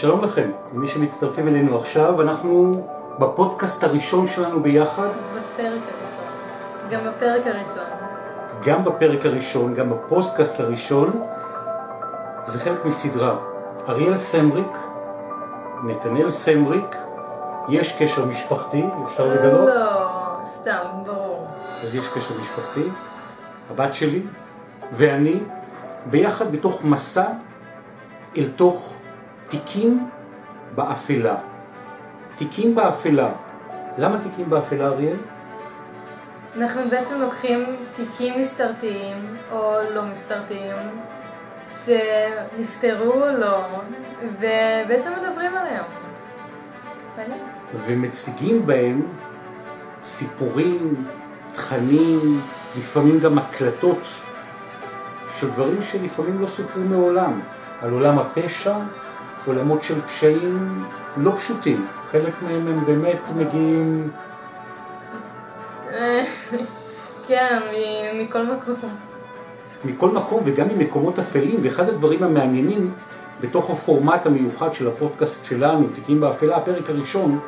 שלום לכם, מי שמצטרפים אלינו עכשיו, אנחנו בפודקאסט הראשון שלנו ביחד, בפרק הראשון. גם בפרק הראשון. גם בפרק הראשון, גם בפודקאסט הראשון, זה חלק מסדרה. אריאל סמריק, נתנאל סמריק, יש קשר משפחתי, אפשר לגלות? לא, סתם, ברור. אז יש קשר משפחתי, הבת שלי ואני, ביחד בתוך מסע אל תוך תיקים באפלה. תיקים באפלה. למה תיקים באפלה, אריאל? אנחנו בעצם לוקחים תיקים מסתרתיים, או לא מסתרתיים, שנפטרו או לא, ובעצם מדברים עליהם. ומציגים בהם סיפורים, תכנים, לפעמים גם הקלטות של דברים שלפעמים לא סופרו מעולם, על עולם הפשע, עולמות של פשעים לא פשוטים, חלק מהם הם באמת מגיעים, כן, מ- מכל מקום. מכל מקום וגם ממקומות אפלים, ואחד הדברים המעניינים בתוך הפורמט המיוחד של הפודקאסט שלנו, תיקים באפלה, הפרק הראשון,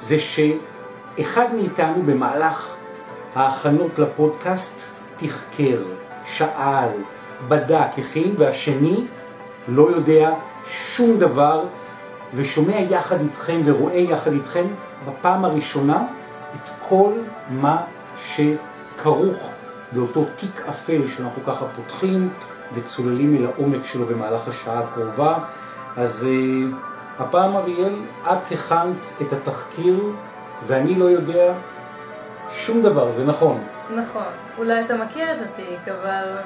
זה שאחד מאיתנו במהלך ההכנות לפודקאסט תחקר, שאל, בדק, הכין, והשני לא יודע שום דבר ושומע יחד איתכם ורואה יחד איתכם בפעם הראשונה את כל מה שכרוך באותו תיק אפל שאנחנו ככה פותחים וצוללים אל העומק שלו במהלך השעה הקרובה. אז uh, הפעם אריאל, את הכנת את התחקיר ואני לא יודע שום דבר, זה נכון. נכון. אולי אתה מכיר את התיק, אבל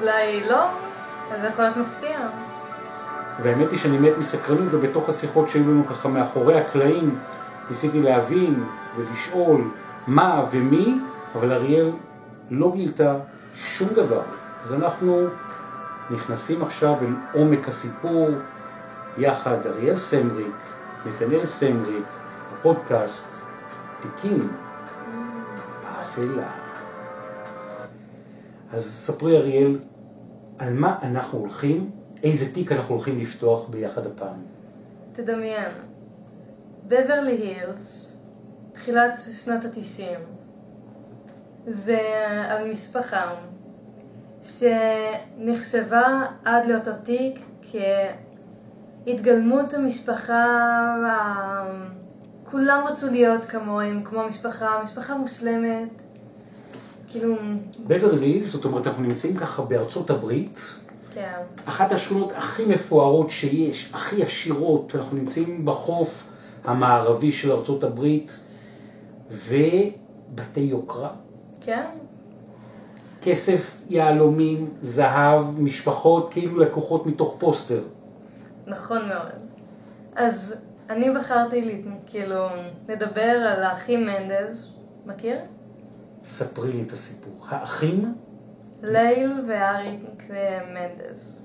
אולי לא, מפתיע. והאמת היא שאני מת מסקרנות ובתוך השיחות שהיו לנו ככה מאחורי הקלעים ניסיתי להבין ולשאול מה ומי, אבל אריאל לא גילתה שום דבר. אז אנחנו נכנסים עכשיו אל עומק הסיפור יחד, אריאל סמריק, נתנאל סמריק, הפודקאסט, תיקים באפלה. אז ספרי אריאל, על מה אנחנו הולכים, איזה תיק אנחנו הולכים לפתוח ביחד הפעם. תדמיין, בברלי הילס, תחילת שנות התשעים, זה על משפחה שנחשבה עד לאותו תיק כהתגלמות המשפחה, כולם רצו להיות כמוהם, כמו המשפחה, משפחה מושלמת, כאילו, בברליז, זאת אומרת אנחנו נמצאים ככה בארצות הברית, כן, אחת השכונות הכי מפוארות שיש, הכי עשירות, אנחנו נמצאים בחוף המערבי של ארצות הברית, ובתי יוקרה, כן, כסף, יהלומים, זהב, משפחות, כאילו לקוחות מתוך פוסטר. נכון מאוד. אז אני בחרתי, לי- כאילו, לדבר על האחים מנדלס, מכיר? ספרי לי את הסיפור. האחים, ליל ואריק מנדס.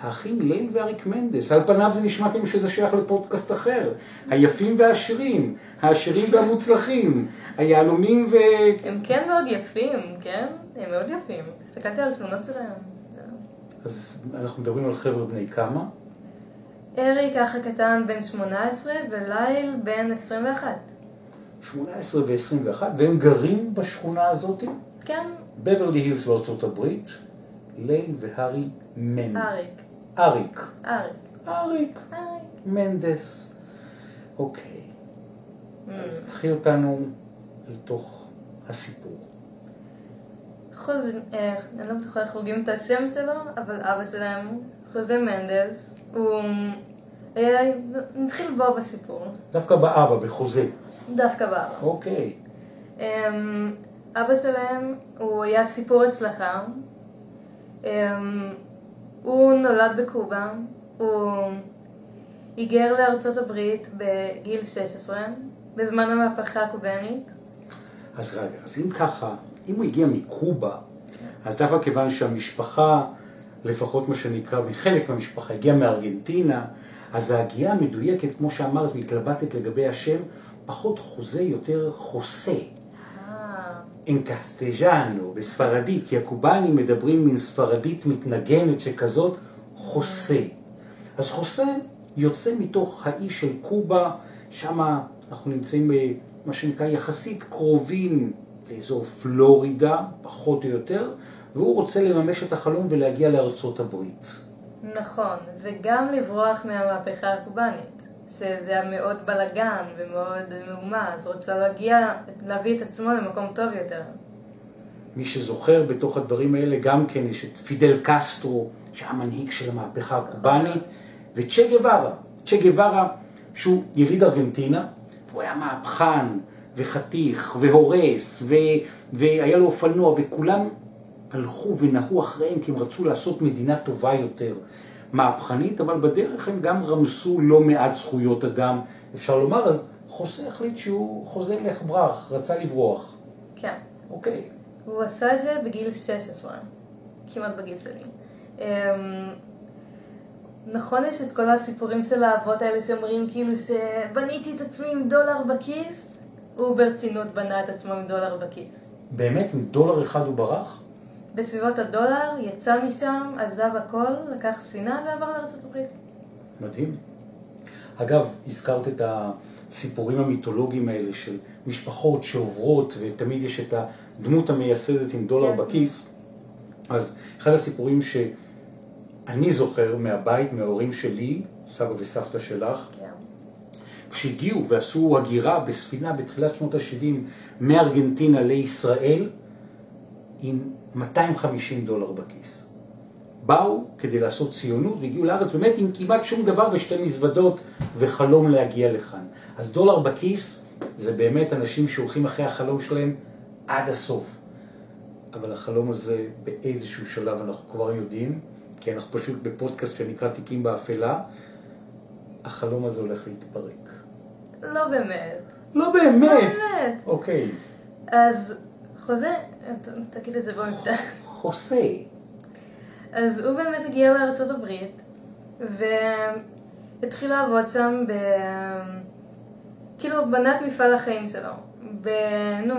האחים ליל ואריק מנדס, על פניו זה נשמע כאילו שזה שייך לפודקאסט אחר. היפים והעשירים, העשירים והמוצלחים, היהלומים ו... הם כן מאוד יפים, כן? הם מאוד יפים. הסתכלתי על התמונות שלהם. אז אנחנו מדברים על חבר'ה בני כמה? אריק אח הקטן בן 18 וליל בן 21. 18 ו-21, והם גרים בשכונה הזאת, כן, בברלי הילס בארצות הברית, ליל והארי מן. אריק. אריק. אריק. אריק אריק. מנדס. אוקיי, Mm. אז קחי אותנו לתוך הסיפור. אה, אני לא בטוחה איך הוגים את השם שלו, אבל אבא שלהם, חוזה מנדס, הוא... היה... נתחיל בו בסיפור, דווקא באבא, בחוזה. דווקא באבא. אוקיי. אמ, אבא שלהם, הוא היה סיפור הצלחה. אמ, הוא נולד בקובה, הוא היגר לארצות הברית בגיל 16, בזמן המהפכה הקובנית. אז רגע, אז אם ככה, אם הוא הגיע מקובה, אז דווקא כיוון שהמשפחה, לפחות מה שנקרא, חלק מהמשפחה הגיע מארגנטינה, אז ההגייה המדויקת, כמו שאמרת והתלבטת לגבי השם, פחות חוזה, יותר חוסה. אה, אין קסטג'אנו, בספרדית, כי הקובנים מדברים מין ספרדית מתנגנת שכזאת, חוסה. אז חוסה יוצא מתוך האי של קובה, שם אנחנו נמצאים במה שנקרא יחסית קרובים לאזור פלורידה, פחות או יותר, והוא רוצה לממש את החלום ולהגיע לארצות הברית. נכון, וגם לברוח מהמהפכה הקובאנית, שזה היה מאוד בלאגן ומאוד מהומה, אז רוצה להגיע, להביא את עצמו למקום טוב יותר. מי שזוכר בתוך הדברים האלה גם כן יש את פידל קסטרו, שהיה מנהיג של המהפכה הקובאנית, וצ'ה גווארה. צ'ה גווארה, שהוא יליד ארגנטינה, והוא היה מהפכן וחתיך והורס, ו... והיה לו אופנוע, וכולם הלכו ונהו אחריהם כי הם רצו לעשות מדינה טובה יותר, מהפכנית, אבל בדרך הם גם רמסו לא מעט זכויות אדם, אפשר לומר, אז חוסה החליט שהוא חוזה לך ברח, רצה לברוח. כן. אוקיי. הוא עשה את זה בגיל 16, כמעט בגיל שלי. אמ, נכון יש את כל הסיפורים של האבות האלה שאומרים כאילו שבניתי את עצמי עם דולר בכיס, הוא ברצינות בנה את עצמו עם דולר בכיס. באמת? עם דולר אחד הוא ברח? בסביבות הדולר, יצא משם, עזב הכל, לקח ספינה ועבר הברית. מדהים. אגב, הזכרת את הסיפורים המיתולוגיים האלה של משפחות שעוברות, ותמיד יש את הדמות המייסדת עם דולר כן. בכיס. אז אחד הסיפורים שאני זוכר מהבית, מההורים שלי, סבא וסבתא שלך, כן. כשהגיעו ועשו הגירה בספינה בתחילת שנות ה-70 מארגנטינה לישראל עם 250 דולר בכיס. באו כדי לעשות ציונות והגיעו לארץ באמת עם כמעט שום דבר ושתי מזוודות וחלום להגיע לכאן. אז דולר בכיס זה באמת אנשים שהולכים אחרי החלום שלהם עד הסוף. אבל החלום הזה באיזשהו שלב אנחנו כבר יודעים, כי אנחנו פשוט בפודקאסט שנקרא תיקים באפלה, החלום הזה הולך להתפרק. לא באמת. לא באמת! לא באמת. אוקיי. אז חוזה, תגיד את זה במבטא. חוסה. אז הוא באמת הגיע לארצות הברית, והתחיל לעבוד שם ב... כאילו, בנה את מפעל החיים שלו. ב... נו...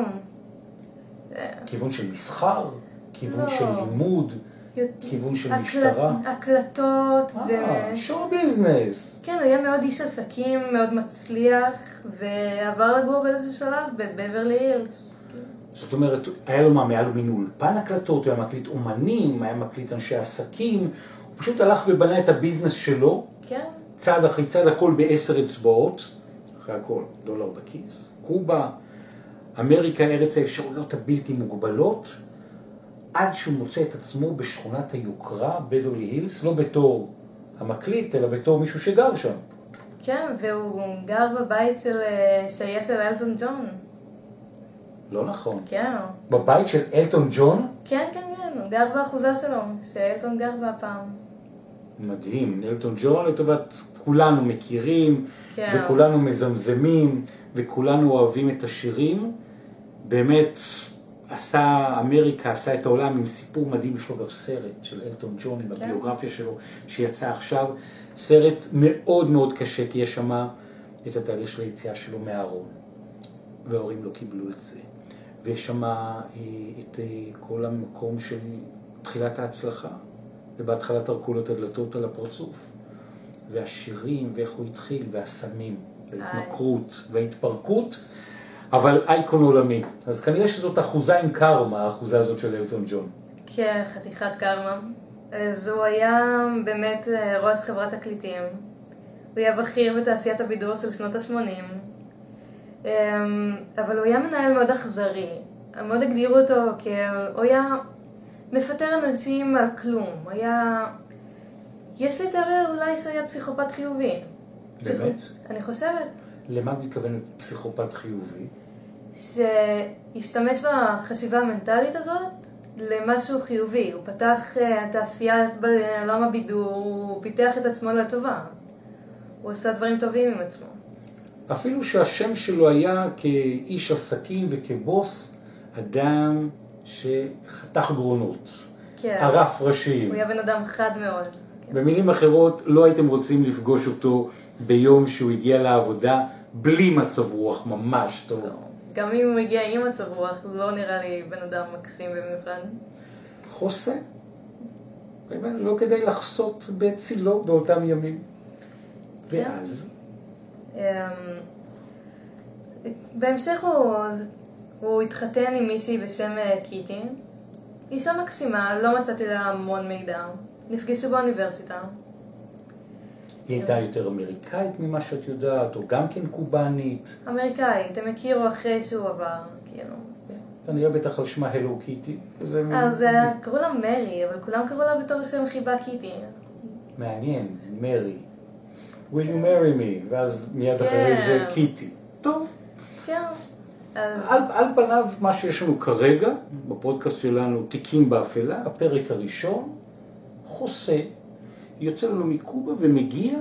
כיוון של מסחר, כיוון לא. של לימוד, כיוון של הקלט- משטרה. הקלטות, ו... אה, שואו ביזנס. כן, הוא היה מאוד איש עסקים, מאוד מצליח, ועבר לגור באיזשהו שלב בבברלי הילס. זאת אומרת, היה לו מה, היה לו מין אולפן הקלטות, הוא היה מקליט אומנים, היה מקליט אנשי עסקים, הוא פשוט הלך ובנה את הביזנס שלו, כן, צעד אחרי צעד, הכל בעשר אצבעות, אחרי הכל, דולר בכיס, קובה, אמריקה, ארץ האפשרויות הבלתי מוגבלות, עד שהוא מוצא את עצמו בשכונת היוקרה, בברלי הילס, לא בתור המקליט, אלא בתור מישהו שגר שם. כן, והוא גר בבית של... אה, שהיה של אלטון ג'ון. לא נכון. כן, בבית של אלטון ג'ון? כן, כן, כן, הוא גר באחוזה שלו, שאלטון גר בה פעם. מדהים, אלטון ג'ון לטובת כולנו מכירים, כן. וכולנו מזמזמים, וכולנו אוהבים את השירים. באמת, עשה, אמריקה עשה את העולם עם סיפור מדהים, יש לו גם סרט של אלטון ג'ון עם כן. הביוגרפיה שלו, שיצא עכשיו. סרט מאוד מאוד קשה, כי יש שם את התהליך של היציאה שלו מהארון, וההורים לא קיבלו את זה. ויש שם אה, את אה, כל המקום של תחילת ההצלחה, ובהתחלה טרקו לו את הדלתות על הפרצוף. והשירים, ואיך הוא התחיל, והסמים, וההתמכרות, וההתפרקות, אבל אייקון עולמי. אז כנראה שזאת אחוזה עם קרמה, האחוזה הזאת של אלטון ג'ון. כן, חתיכת קרמה. אז הוא היה באמת אה, ראש חברת תקליטים. הוא היה בכיר בתעשיית הבידור של שנות ה-80. אבל הוא היה מנהל מאוד אכזרי. מאוד הגדירו אותו כאל... הוא היה מפטר אנשים על כלום. הוא היה... יש לי תיאוריה אולי שהוא היה פסיכופת חיובי. באמת? אני חושבת. למה את מתכוונת פסיכופת חיובי? שהשתמש בחשיבה המנטלית הזאת למשהו חיובי. הוא פתח אה, תעשייה בעולם הבידור, הוא פיתח את עצמו לטובה. הוא עשה דברים טובים עם עצמו. אפילו שהשם שלו היה כאיש עסקים וכבוס, אדם שחתך גרונות, כן. ערף ראשים. הוא היה בן אדם חד מאוד. כן. במילים אחרות, לא הייתם רוצים לפגוש אותו ביום שהוא הגיע לעבודה בלי מצב רוח ממש טוב. לא. גם אם הוא מגיע עם מצב רוח, לא נראה לי בן אדם מקסים במיוחד. חוסה. באמת, לא כדאי לחסות בצילו באותם ימים. ואז? אמ, בהמשך הוא, הוא התחתן עם מישהי בשם אה, קיטי. אישה מקסימה, לא מצאתי לה המון מידע. נפגשו באוניברסיטה. היא הייתה יותר אמריקאית ממה שאת יודעת, או גם כן קובאנית? אמריקאית, הם הכירו אחרי שהוא עבר, כאילו. כנראה בטח על שמה הלו קיטי. אז אה, קראו לה מרי, אבל כולם קראו לה בתור שם חיבה קיטי. מעניין, מרי. Will you marry me? ואז מיד כן. אחרי זה קיטי. טוב. כן. על, על פניו, מה שיש לנו כרגע, בפודקאסט שלנו, תיקים באפלה, הפרק הראשון, חוסה, יוצא לנו מקובה ומגיע,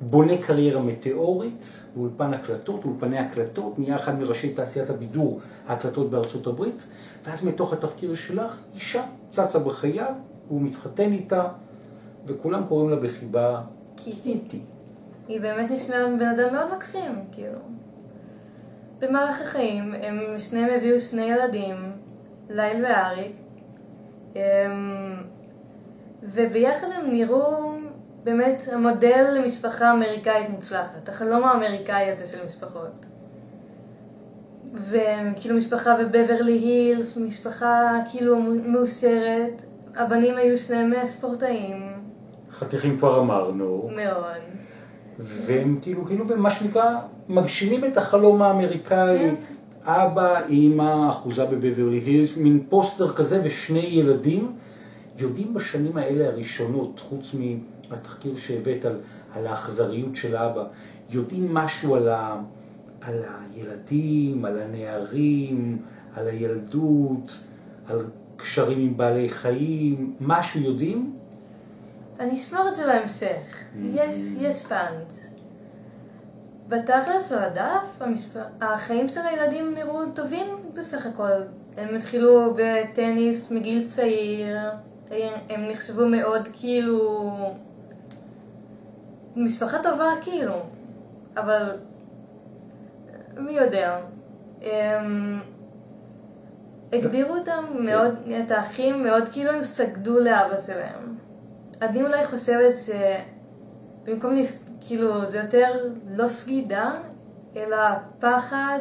בונה קריירה מטאורית, באולפן הקלטות, אולפני הקלטות, נהיה אחד מראשי תעשיית הבידור, ההקלטות בארצות הברית, ואז מתוך התחקיר שלך, אישה צצה בחייו, והוא מתחתן איתה, וכולם קוראים לה בחיבה קיטי. היא באמת נשמעה בן אדם מאוד מקסים, כאילו. במהלך החיים הם שניהם הביאו שני ילדים, ליל ואריק, אמ, וביחד הם נראו באמת המודל למשפחה אמריקאית מוצלחת, החלום האמריקאי הזה של משפחות. וכאילו משפחה בבברלי הילס, משפחה כאילו מאושרת, הבנים היו שניהם ספורטאים, חתיכים כבר אמרנו. מאוד. והם כאילו, כאילו במה שנקרא, מגשימים את החלום האמריקאי. כן. אבא, אימא, אחוזה בבברלי הילס, מין פוסטר כזה ושני ילדים. יודעים בשנים האלה הראשונות, חוץ מהתחקיר שהבאת על, על האכזריות של אבא, יודעים משהו על, ה, על הילדים, על הנערים, על הילדות, על קשרים עם בעלי חיים, משהו יודעים? אני אשמור את זה להמשך. יש, יש פאנץ'. בתכלס של הדף, המספר... החיים של הילדים נראו טובים בסך הכל. הם התחילו בטניס מגיל צעיר, הם נחשבו מאוד כאילו... משפחה טובה כאילו, אבל מי יודע. הם... הגדירו אותם מאוד, את האחים מאוד כאילו הם סגדו לאבא שלהם. אני אולי חושבת שבמקום, לס- כאילו, זה יותר לא סגידה, אלא פחד,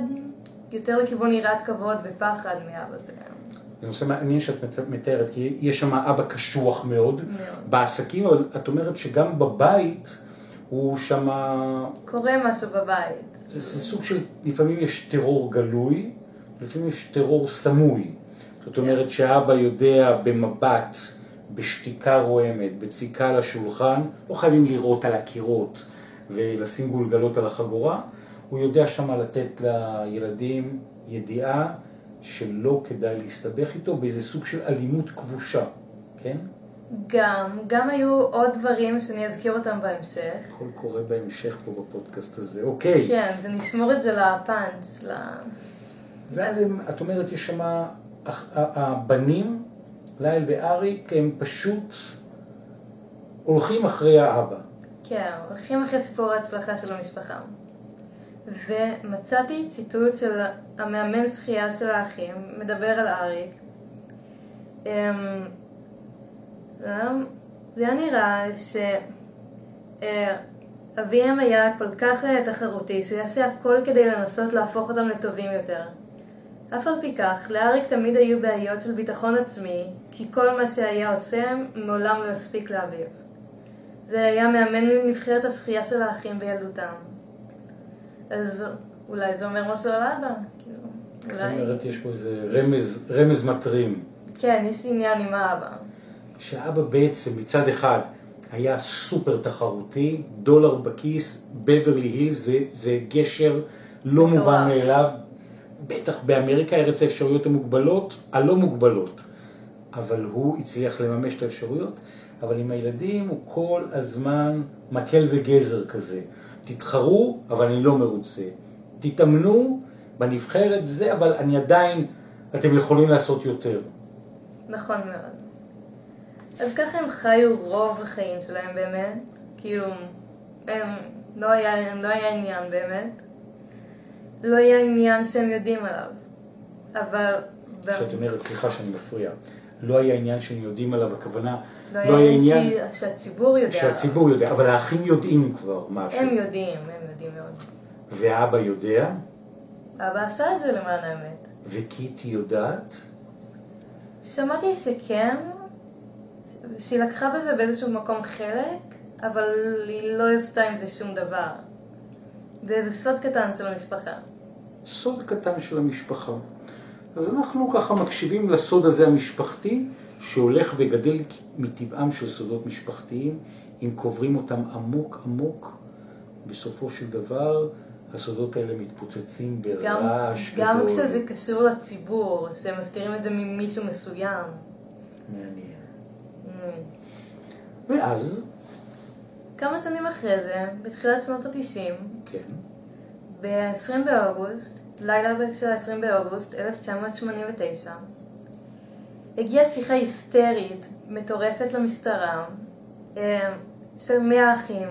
יותר לכיוון יראת כבוד ופחד מאבא שלהם. זה נושא מעניין שאת מת- מתארת, כי יש שם אבא קשוח מאוד. מאוד. בעסקים, אבל את אומרת שגם בבית הוא שם, קורה משהו בבית. זה, זה סוג של, לפעמים יש טרור גלוי, לפעמים יש טרור סמוי. זאת אומרת שהאבא יודע במבט, בשתיקה רועמת, בדפיקה על השולחן, לא חייבים לירות על הקירות ולשים גולגלות על החגורה, הוא יודע שמה לתת לילדים ידיעה שלא כדאי להסתבך איתו באיזה סוג של אלימות כבושה, כן? גם, גם היו עוד דברים שאני אזכיר אותם בהמשך. הכל קורה בהמשך פה בפודקאסט הזה, אוקיי. כן, זה נשמור את זה לפאנץ', ל... ואז את אומרת, יש שם, הבנים, ליל ואריק, הם פשוט הולכים אחרי האבא. כן, הולכים אחרי סיפור ההצלחה של המשפחה. ומצאתי ציטוט של המאמן שחייה של האחים, מדבר על אריק. אמ, זה היה נראה שאביהם היה כל כך אה, תחרותי, שהוא יעשה הכל כדי לנסות להפוך אותם לטובים יותר. אף על פי כך, לאריק תמיד היו בעיות של ביטחון עצמי, כי כל מה שהיה עושה מעולם לא הספיק לאביו. זה היה מאמן מנבחרת השחייה של האחים בילדותם. אז אולי זה אומר משהו על אבא. כאילו, אולי... אומרת, יש פה איזה רמז, רמז מטרים. כן, יש עניין עם האבא. שהאבא בעצם מצד אחד היה סופר תחרותי, דולר בכיס, בברלי הילס, זה, זה גשר לא מטורף. מובן מאליו, בטח באמריקה, ארץ האפשרויות המוגבלות, הלא מוגבלות. אבל הוא הצליח לממש את האפשרויות, אבל עם הילדים הוא כל הזמן מקל וגזר כזה. תתחרו, אבל אני לא מרוצה. תתאמנו בנבחרת וזה, אבל אני עדיין, אתם יכולים לעשות יותר. נכון מאוד. אז ככה הם חיו רוב החיים שלהם באמת. כאילו, הם, לא, היה, לא היה עניין באמת. לא היה עניין שהם יודעים עליו. אבל... כשאת אומרת, סליחה שאני מפריע, לא היה עניין שהם יודעים עליו, הכוונה, לא היה עניין שהציבור יודע. שהציבור יודע, אבל האחים יודעים כבר משהו. הם יודעים, הם יודעים מאוד. ואבא יודע, אבא עשה את זה למען האמת. וקיטי יודעת, שמעתי שכן, שהיא לקחה בזה באיזשהו מקום חלק, אבל היא לא עשתה עם זה שום דבר. זה איזה סוד קטן של המשפחה. סוד קטן של המשפחה. אז אנחנו ככה מקשיבים לסוד הזה המשפחתי, שהולך וגדל מטבעם של סודות משפחתיים, אם קוברים אותם עמוק עמוק, בסופו של דבר הסודות האלה מתפוצצים ברעש גדול. גם כשזה קשור לציבור, שמסתירים את זה ממישהו מסוים. מעניין. Mm. ואז, כמה שנים אחרי זה, בתחילת שנות ה-90, כן, ב-20 באוגוסט, לילה של ה-20 באוגוסט 1989, הגיעה שיחה היסטרית, מטורפת למשטרה, אה, של 100 אחים,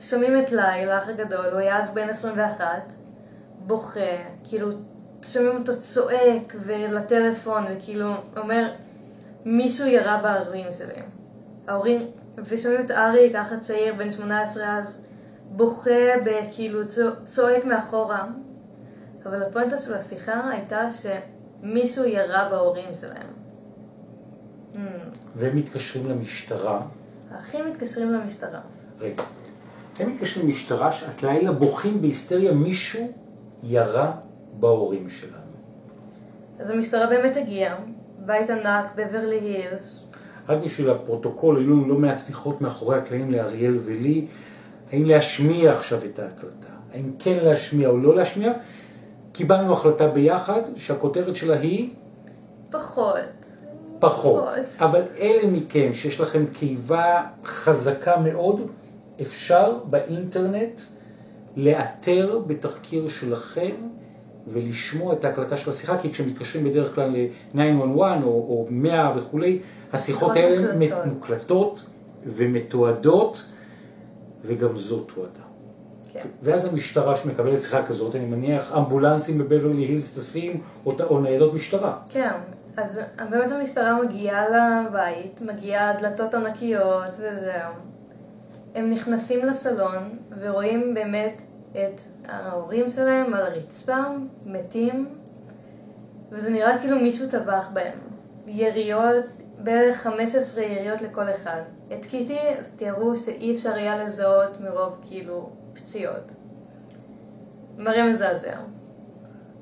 שומעים את ליל, האח הגדול, הוא היה אז בן 21, בוכה, כאילו, שומעים אותו צועק ולטלפון, וכאילו, אומר, מישהו ירה בהורים שלהם. ההורים, ושומעים את ארי, ככה צעיר, בן 18 אז, בוכה, כאילו, צועק מאחורה. אבל הפואנטה של השיחה הייתה שמישהו ירה בהורים שלהם. Mm. והם מתקשרים למשטרה. האחים מתקשרים למשטרה. רגע, הם מתקשרים למשטרה שעת לילה בוכים בהיסטריה, מישהו ירה בהורים שלנו. אז המשטרה באמת הגיעה, בית ענק בברלי הילס. רק בשביל הפרוטוקול, היו לנו לא מעט שיחות מאחורי הקלעים לאריאל ולי, האם להשמיע עכשיו את ההקלטה, האם כן להשמיע או לא להשמיע, קיבלנו החלטה ביחד שהכותרת שלה היא פחות. פחות. אבל אלה מכם שיש לכם קיבה חזקה מאוד, אפשר באינטרנט לאתר בתחקיר שלכם ולשמוע את ההקלטה של השיחה, כי כשמתקשרים בדרך כלל ל-911 או, או 100 וכולי, השיחות האלה מוקלטות. מוקלטות ומתועדות, וגם זאת תועדה. כן. ואז המשטרה שמקבלת שיחה כזאת, אני מניח אמבולנסים בבברלי הילס טסים, או, או ניידות משטרה. כן, אז באמת המשטרה מגיעה לבית, מגיעה דלתות ענקיות וזהו. הם נכנסים לסלון ורואים באמת את ההורים שלהם על הרצפה, מתים, וזה נראה כאילו מישהו טבח בהם. יריות, בערך 15 יריות לכל אחד. את קיטי אז תיארו שאי אפשר היה לזהות מרוב כאילו פציעות. מראה מזעזע.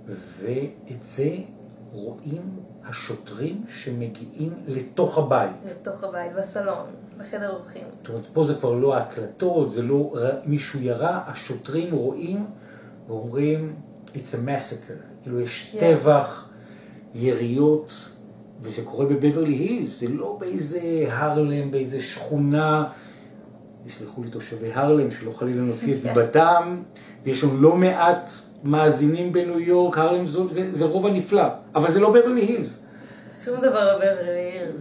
ואת זה רואים השוטרים שמגיעים לתוך הבית. לתוך הבית, בסלון, בחדר אורחים. זאת אומרת, פה זה כבר לא ההקלטות, זה לא מישהו ירה, השוטרים רואים ואומרים, it's a massacre. כאילו יש Yeah. טבח, יריות, וזה קורה בבברלי הילס, זה לא באיזה הרלם, באיזה שכונה, יסלחו לי תושבי הרלם, שלא חלילה נוציא את כן. דיבתם, ויש לנו לא מעט מאזינים בניו יורק, הרלם זה, זה, זה רובע נפלא, אבל זה לא בברלי הילס. שום דבר לא בברלי הילס.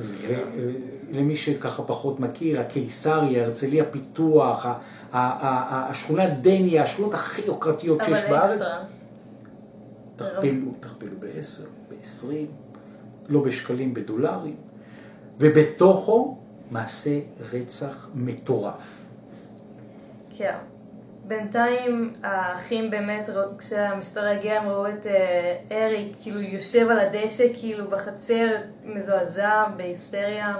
ולמי שככה פחות מכיר, הקיסריה, הרצליה פיתוח, השכונה דניה, השכונות הכי יוקרתיות שיש בארץ. תכפילו, תכפילו בעשר, בעשרים, לא בשקלים, בדולרים, ובתוכו מעשה רצח מטורף. כן. בינתיים האחים באמת, כשהמשטרה הגיעה הם ראו את אה, אריק כאילו יושב על הדשא כאילו בחצר, מזועזע, בהיסטריה.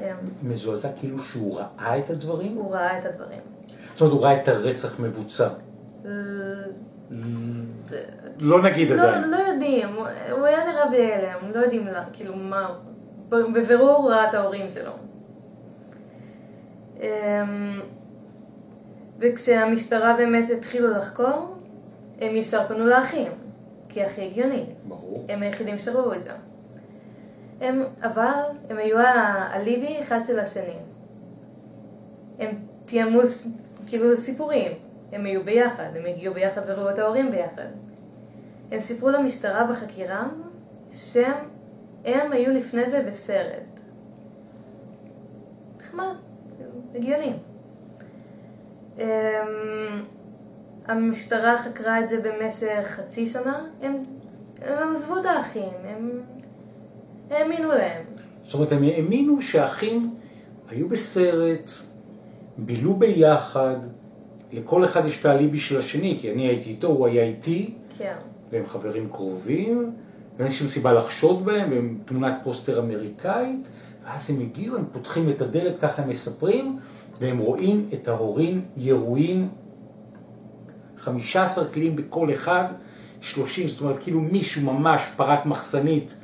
אה, מזועזע כאילו שהוא ראה את הדברים, הוא ראה את הדברים. זאת אומרת הוא ראה את הרצח מבוצע. אה, לא נגיד לא, עדיין. לא יודעים, הוא- היה נראה בהלם, לא יודעים לה, כאילו מה, בבירור הוא ראה את ההורים שלו. אמ, וכשהמשטרה באמת התחילו לחקור, הם ישר פנו לאחים, כי הכי הגיוני, ברור. הם היחידים שראו את זה. הם, אבל הם היו האליבי אחד של השני. הם תיאמו כאילו סיפורים, הם היו ביחד, הם הגיעו ביחד וראו את ההורים ביחד. הם סיפרו למשטרה בחקירה שהם הם היו לפני זה בסרט. נחמד, הגיוני. אמ, המשטרה חקרה את זה במשך חצי שנה, הם, הם עזבו את האחים, הם, האמינו להם. זאת אומרת, הם האמינו שהאחים היו בסרט, בילו ביחד, לכל אחד יש את האליבי של השני, כי אני הייתי איתו, הוא היה איתי, כן. והם חברים קרובים, ואין שום סיבה לחשוד בהם, והם תמונת פוסטר אמריקאית, ואז הם הגיעו, הם פותחים את הדלת, ככה הם מספרים, והם רואים את ההורים ירויים, 15 קליעים בכל אחד, 30, זאת אומרת כאילו מישהו ממש פרק מחסנית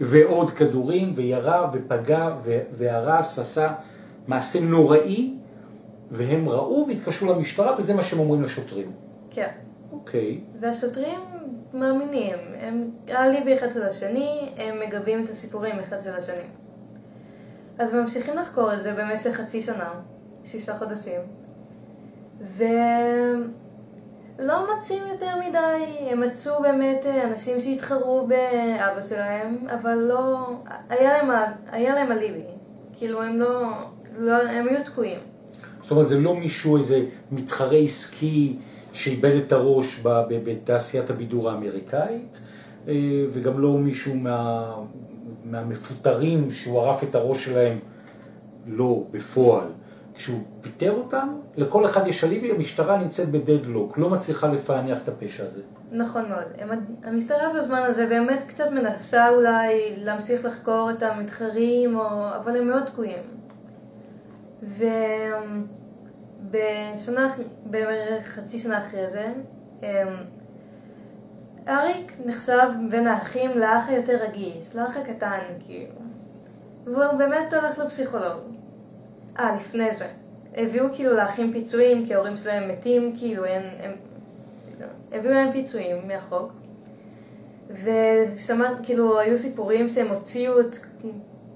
ועוד כדורים, וירה ופגע והרס ועשה מעשה נוראי, והם ראו והתקשרו למשטרה, וזה מה שהם אומרים לשוטרים. כן. אוקיי, והשוטרים מאמינים, הם האליבי אחד של השני, הם מגבים את הסיפורים אחד של השני. אז ממשיכים לחקור את זה במשך חצי שנה, שישה חודשים, ולא מוצאים יותר מדי, הם מצאו באמת אנשים שהתחרו באבא שלהם, אבל לא, היה להם, היה להם אליבי, כאילו הם לא, לא, הם היו תקועים. זאת אומרת זה לא מישהו, איזה מתחרה עסקי שאיבד את הראש בתעשיית הבידור האמריקאית, אה, וגם לא מישהו מה, מהמפוטרים שהוא ערף את הראש שלהם, לא, בפועל. כשהוא פיטר אותם, לכל אחד יש אליבי, המשטרה נמצאת בדדלוק, לא מצליחה לפענח את הפשע הזה. נכון מאוד. המשטרה בזמן הזה באמת קצת מנסה אולי להמשיך לחקור את המתחרים, או, אבל הם מאוד תקועים. ובשנה, בערך חצי שנה אחרי זה, אמ, אריק נחשב בין האחים לאח היותר רגיש, לאח הקטן, כאילו. והוא באמת הולך לפסיכולוג. אה, לפני זה. הביאו כאילו לאחים פיצויים, כי ההורים שלהם מתים, כאילו הם... הם הביאו להם פיצויים מהחוק. ושמעת, כאילו, היו סיפורים שהם הוציאו את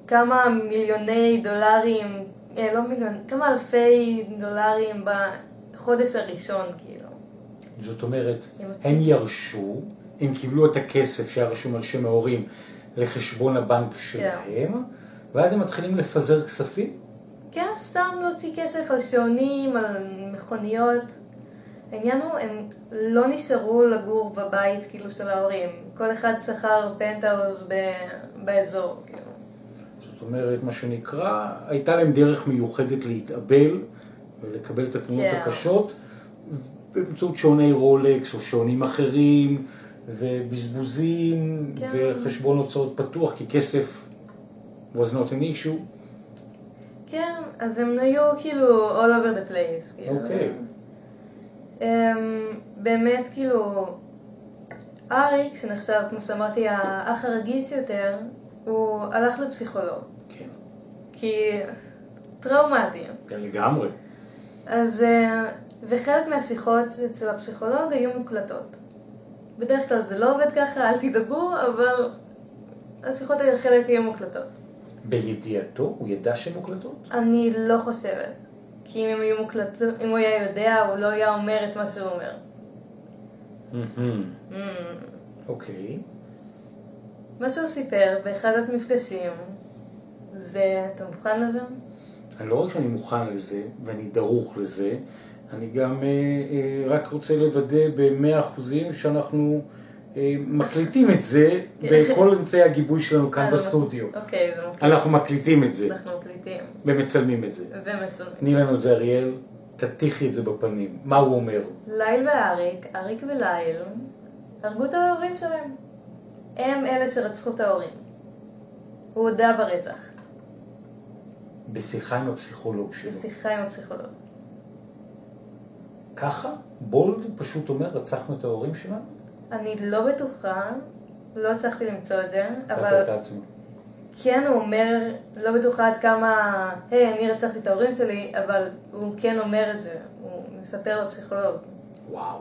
כמה מיליוני דולרים, לא מיליון, כמה אלפי דולרים בחודש הראשון, כאילו. זאת אומרת, הם. ירשו, הם קיבלו את הכסף שהיה רשום על שם ההורים לחשבון הבנק שלהם, ואז הם מתחילים לפזר כספים. כן, סתם להוציא כסף על שעונים, על מכוניות. העניין הוא, הם לא נשארו לגור בבית כאילו של ההורים. כל אחד שכר פנטהאוז ב- באזור, כאילו. זאת אומרת, מה שנקרא, הייתה להם דרך מיוחדת להתאבל ולקבל את התמונות כן. הקשות באמצעות שעוני רולקס או שעונים אחרים ובזבוזים כן. וחשבון הוצאות פתוח כי כסף was not an issue. כן, אז הם היו כאילו all over the place. כאילו. אוקיי. אמ, באמת, כאילו, אריק, שנחשב, כמו שאמרתי, האח הרגיש יותר, הוא הלך לפסיכולוג. כן, כי טראומטי. כן, לגמרי. אז, אה, וחלק מהשיחות אצל הפסיכולוג היו מוקלטות. בדרך כלל זה לא עובד ככה, אל תדאגו, אבל השיחות האלה חלק היו מוקלטות. בידיעתו, הוא ידע שהן מוקלטות? אני לא חושבת. כי אם הם היו מוקלטות, אם הוא היה יודע, הוא לא היה אומר את מה שהוא אומר. מהמם. Mm. אוקיי. מה שהוא סיפר באחד המפגשים, זה, אתה מוכן לזה? אני לא רק שאני מוכן לזה, ואני דרוך לזה, אני גם אה, אה, רק רוצה לוודא במאה אחוזים שאנחנו אה, מקליטים את זה בכל אמצעי הגיבוי שלנו כאן בסטודיו. אוקיי, זה מקליט. אנחנו מקליטים את זה אנחנו מקליטים. ומצלמים את זה. ומצלמים. תני לנו את זה, אריאל, תטיחי את זה בפנים. מה הוא אומר? ליל ואריק, אריק וליל, הרגו את ההורים שלהם. הם אלה שרצחו את ההורים. הוא הודה ברצח, בשיחה עם הפסיכולוג שלו. בשיחה עם הפסיכולוג. ככה? בולד פשוט אומר, רצחנו את ההורים שלנו? אני לא בטוחה, לא הצלחתי למצוא את זה, אבל. כן הוא אומר, לא בטוחה עד כמה, היי, אני רצחתי את ההורים שלי, אבל הוא כן אומר את זה, הוא מספר לפסיכולוג. וואו.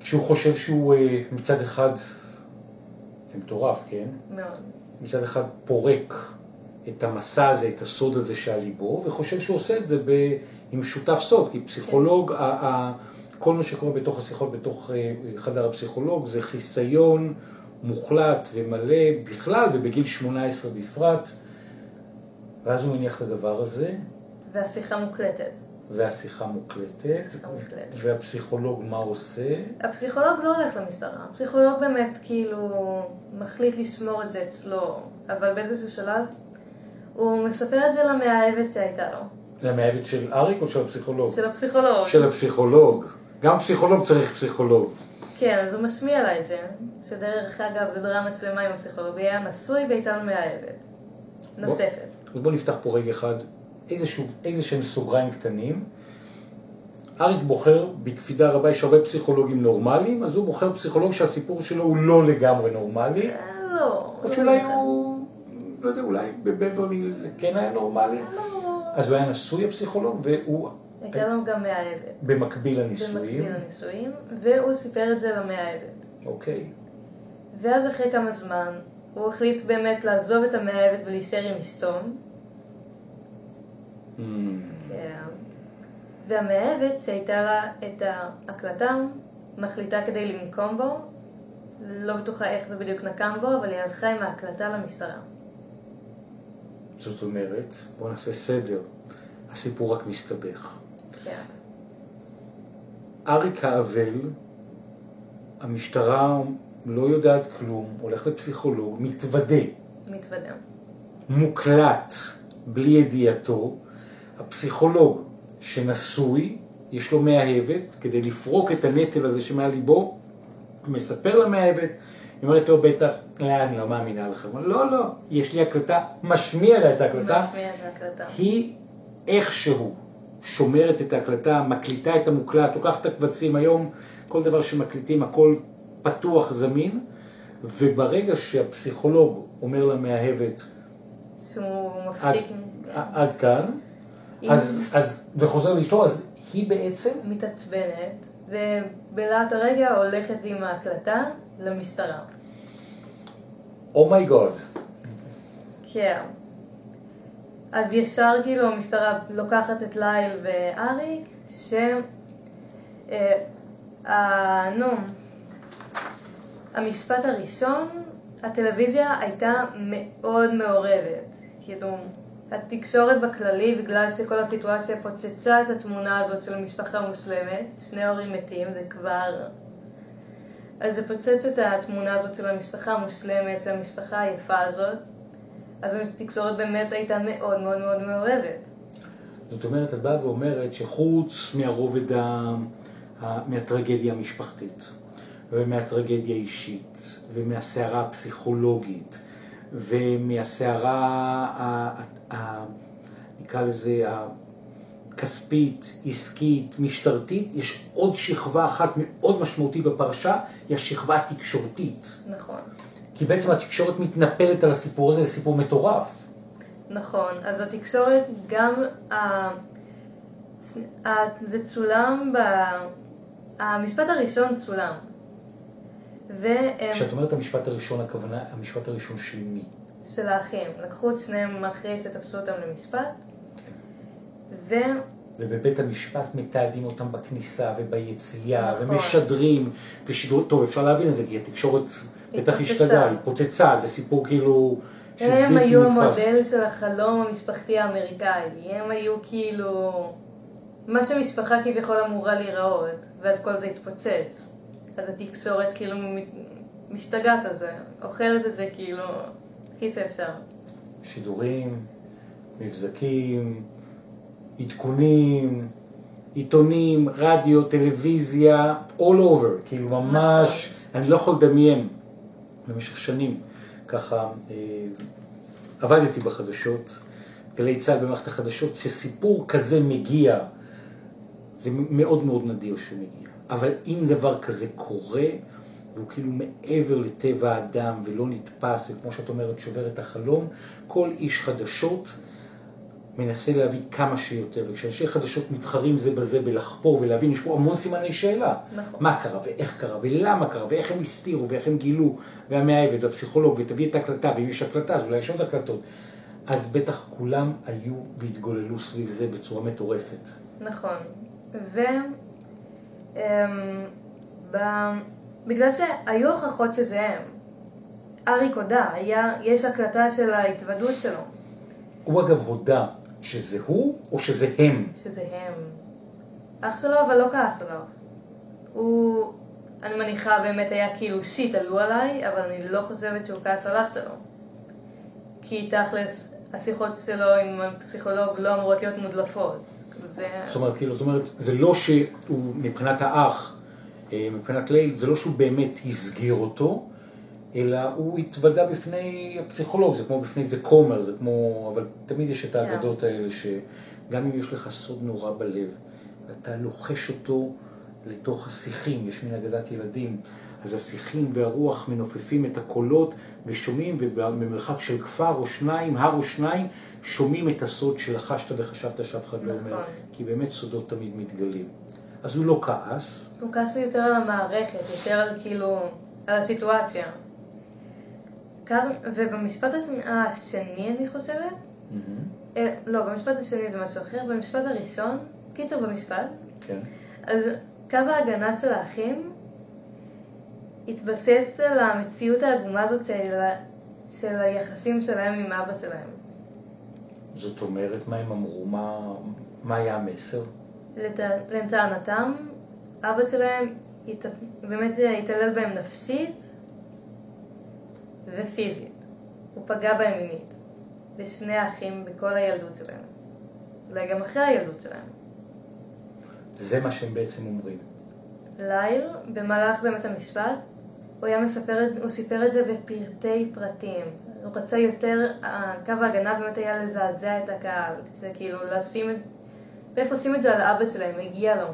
כשהוא חושב שהוא אה, מצד אחד, זה מטורף, כן? מאוד. מצד אחד פורק את המסע הזה, את הסוד הזה שעל ליבו, וחושב שהוא עושה את זה ב... עם שותף סוד, כי פסיכולוג, ה- ה- כל מה שקורה בתוך השיחות, בתוך אה, חדר הפסיכולוג, זה חיסיון מוחלט ומלא בכלל, ובגיל 18 בפרט, ואז הוא מניח את הדבר הזה, והשיחה מוקלטת. והשיחה מוקלטת. והפסיכולוג מה עושה? הפסיכולוג לא הולך למשטרה, הפסיכולוג באמת כאילו מחליט לשמור את זה אצלו, אבל באיזשהו שלב הוא מספר את זה למאהבת שהייתה לו, למאהבת של אריק או של הפסיכולוג? של הפסיכולוג. של הפסיכולוג. גם פסיכולוג צריך פסיכולוג. כן, אז הוא משמיע לה את זה, שדרך אגב זה דרמה שלמה עם הפסיכולוג, היה נשוי והייתה לו מאהבת. נוספת. אז בואו נפתח פה רגע אחד איזה שהם סוגריים קטנים. אריק בוחר בקפידה רבה, יש הרבה פסיכולוגים נורמליים, אז הוא בוחר פסיכולוג שהסיפור שלו הוא לא לגמרי נורמלי. אה, לא. או לא שאולי. הוא, לא יודע, אולי בבברלי זה כן היה נורמלי. לא. אז הוא היה נשוי הפסיכולוג, והוא הייתה לו גם מאהבת. במקביל לנישואים. במקביל לנישואים, והוא סיפר את זה למאהבת. אוקיי. ואז אחרי כמה זמן, הוא החליט באמת לעזוב את המאהבת ולהישאר עם אשתו. כן. והמאהבת שהייתה לה את ההקלטה, מחליטה כדי לנקום בו. לא בטוחה איך זה בדיוק נקם בו, אבל היא הלכה עם ההקלטה למשטרה. זאת אומרת, בואו נעשה סדר. הסיפור רק מסתבך. כן. אריק האבל, המשטרה לא יודעת כלום, הולך לפסיכולוג, מתוודה, מתוודה. מוקלט, בלי ידיעתו. הפסיכולוג שנשוי, יש לו מאהבת, כדי לפרוק את הנטל הזה שמעל ליבו, מספר למאהבת, היא אומרת לו בטח, לא, אני לא מאמינה לכם. לא, לא, יש לי הקלטה, משמיע לה את ההקלטה. משמיע את ההקלטה. היא איכשהו שומרת את ההקלטה, מקליטה את המוקלט, לוקחת את הקבצים. היום כל דבר שמקליטים, הכל פתוח, זמין, וברגע שהפסיכולוג אומר למאהבת, שהוא עד, מפסיק... עד כאן, אם- אז, אז, וחוזר לאשתו, אז היא בעצם, מתעצבנת, ובלהט הרגע הולכת עם ההקלטה למשטרה. אומייגוד, כן. אז ישר כאילו המשטרה לוקחת את ליל ואריק, ש... אה, נו, המשפט הראשון, הטלוויזיה הייתה מאוד מעורבת. כאילו, התקשורת בכללי, בגלל שכל הסיטואציה פוצצה את התמונה הזאת של משפחה מוסלמת, שני הורים מתים, זה כבר... אז זה פוצץ את התמונה הזאת של המשפחה המוסלמת והמשפחה היפה הזאת. אז התקשורת באמת הייתה מאוד מאוד מאוד מעורבת. זאת אומרת, את באה ואומרת שחוץ מהרובד, ה... מהטרגדיה המשפחתית, ומהטרגדיה האישית, ומהסערה הפסיכולוגית, ומהסערה. נקרא לזה, הכספית, עסקית, משטרתית, יש עוד שכבה אחת מאוד משמעותית בפרשה, היא השכבה התקשורתית. נכון. כי בעצם התקשורת מתנפלת על הסיפור הזה, זה סיפור מטורף. נכון, אז התקשורת גם. ה... זה צולם ב... המשפט הראשון צולם. והם כשאת אומרת המשפט הראשון, הכוונה, המשפט הראשון של מי? של האחים, לקחו את שניהם אחרי שתפסו אותם למשפט, ו... ובבית המשפט מתעדים אותם בכניסה וביציאה, נכון. ומשדרים, ושידור, טוב, אפשר להבין את זה, כי התקשורת בטח. השתגעה, היא פוצצה, זה סיפור כאילו... הם היו. המודל של החלום המשפחתי האמריקאי, הם היו כאילו מה שמשפחה כביכול אמורה להיראות, ואז כל זה התפוצץ. אז התקשורת כאילו משתגעת על זה, אוכלת את זה כאילו הכי שאפשר. שידורים, מבזקים, עדכונים, עיתונים, רדיו, טלוויזיה, all over, כאילו ממש, אני לא יכול לדמיין במשך שנים, ככה אה, עבדתי בחדשות, גלי צה"ל במערכת החדשות, שסיפור כזה מגיע, זה מאוד מאוד נדיר שהוא מגיע, אבל אם דבר כזה קורה, והוא כאילו מעבר לטבע האדם ולא נתפס, וכמו שאת אומרת, שובר את החלום, כל איש חדשות מנסה להביא כמה שיותר, וכשאנשי חדשות מתחרים זה בזה בלחפור ולהבין, יש פה המון סימני שאלה. נכון. מה קרה, ואיך קרה, ולמה קרה, ואיך הם הסתירו, ואיך הם גילו, והמאהבת, והפסיכולוג, ותביא את ההקלטה, ואם יש הקלטה, אז אולי יש עוד הקלטות. אז בטח כולם היו והתגוללו סביב זה בצורה מטורפת. נכון. אמ, ב... בגלל שהיו הוכחות שזה הם. אריק הודה, היה, יש הקלטה של ההתוודות שלו, הוא אגב הודה שזה הוא, או שזה הם. שזה הם. אח שלו אבל לא כעס עליו. הוא, אני מניחה, באמת היה כאילו שיט עלו עליי, אבל אני לא חושבת שהוא כעס על אח שלו. כי תכלס, השיחות שלו עם הפסיכולוג לא אמורות להיות מודלפות. זה... זאת אומרת, כאילו, זאת אומרת, זה לא שהוא, מבחינת האח, אה, מבחינת ליל, זה לא שהוא באמת הסגיר אותו, אלא הוא התוודה בפני הפסיכולוג, זה כמו בפני איזה כומר, זה כמו, אבל תמיד יש את האגדות האלה, שגם אם יש לך סוד נורא בלב, ואתה לוחש אותו לתוך השיחים, יש מין אגדת ילדים, אז השיחים והרוח מנופפים את הקולות ושומעים, ובמרחק של כפר או שניים, הר או שניים, שומעים את הסוד שלחשת וחשבת שאף אחד לא אומר. כי באמת סודות תמיד מתגלים. אז הוא לא כעס, הוא כעס יותר על המערכת, יותר על כאילו, על הסיטואציה. ובמשפט הש- השני, אני חושבת, אה, לא, במשפט השני זה משהו אחר, במשפט הראשון, קיצר במשפט, כן, אז קו ההגנה של האחים התבסס על המציאות העגומה הזאת של, של היחסים שלהם עם אבא שלהם. זאת אומרת, מה הם אמרו, מה, מה היה המסר? לט... לטענתם, אבא שלהם הת... באמת התעלל בהם נפשית ופיזית. הוא פגע בהם מינית. בשני האחים בכל הילדות שלהם. אולי גם אחרי הילדות שלהם. זה מה שהם בעצם אומרים. ליל, במהלך באמת המשפט, הוא היה מספר את זה, הוא סיפר את זה בפרטי פרטים. הוא רצה יותר, קו ההגנה באמת היה לזעזע את הקהל. זה כאילו לשים את, בערך לשים את זה על אבא שלהם, הגיע לו.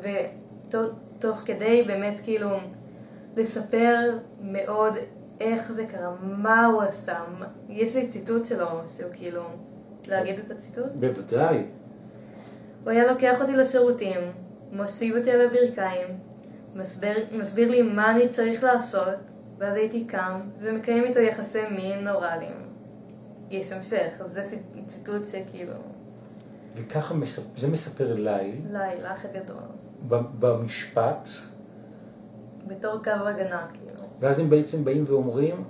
ותוך כדי באמת כאילו לספר מאוד איך זה קרה, מה הוא עשה. יש לי ציטוט שלו, שהוא כאילו, להגיד את הציטוט? בוודאי. הוא היה לוקח אותי לשירותים, מושיב אותי על הברכיים, מסביר, מסביר לי מה אני צריך לעשות, ואז הייתי קם ומקיים איתו יחסי מין אוראליים. יש המשך, אז זה ציט- ציטוט שכאילו, וככה מספר, זה מספר ליל, ליל, האח הגדול, במשפט, בתור קו הגנה, כאילו. ואז הם בעצם באים ואומרים,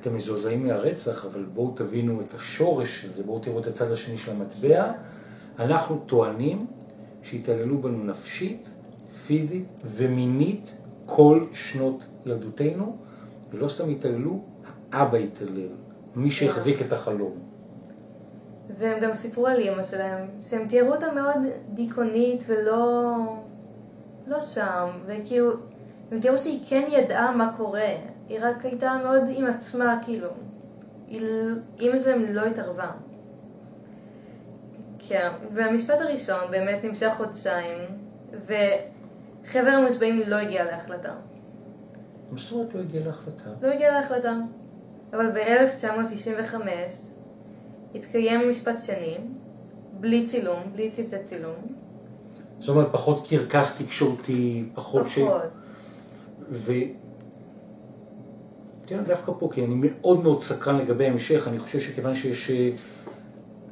אתם מזועזעים מהרצח, אבל בואו תבינו את השורש של זה, בואו תראו את הצד השני של המטבע. אנחנו טוענים שהתעללו בנו נפשית, פיזית ומינית כל שנות ילדותנו, ולא סתם התעללו, האבא התעלל, מי שהחזיק את החלום. והם גם סיפרו על אימא שלהם, שהם תיארו אותה מאוד דיכאונית ולא... לא שם, וכאילו, הם תיארו שהיא כן ידעה מה קורה, היא רק הייתה מאוד עם עצמה, כאילו. אימא שלהם לא התערבה. כן, והמשפט הראשון באמת נמשך חודשיים, וחבר המושבעים לא הגיע להחלטה. מה זאת אומרת לא הגיע להחלטה? לא הגיע להחלטה. אבל ב-1995 התקיים משפט שני, בלי צילום, בלי צוותי צילום. זאת אומרת, פחות קרקס תקשורתי, פחות ש... פחות. ו... תראה, דווקא פה, כי אני מאוד מאוד סקרן לגבי ההמשך, אני חושב שכיוון שיש אה,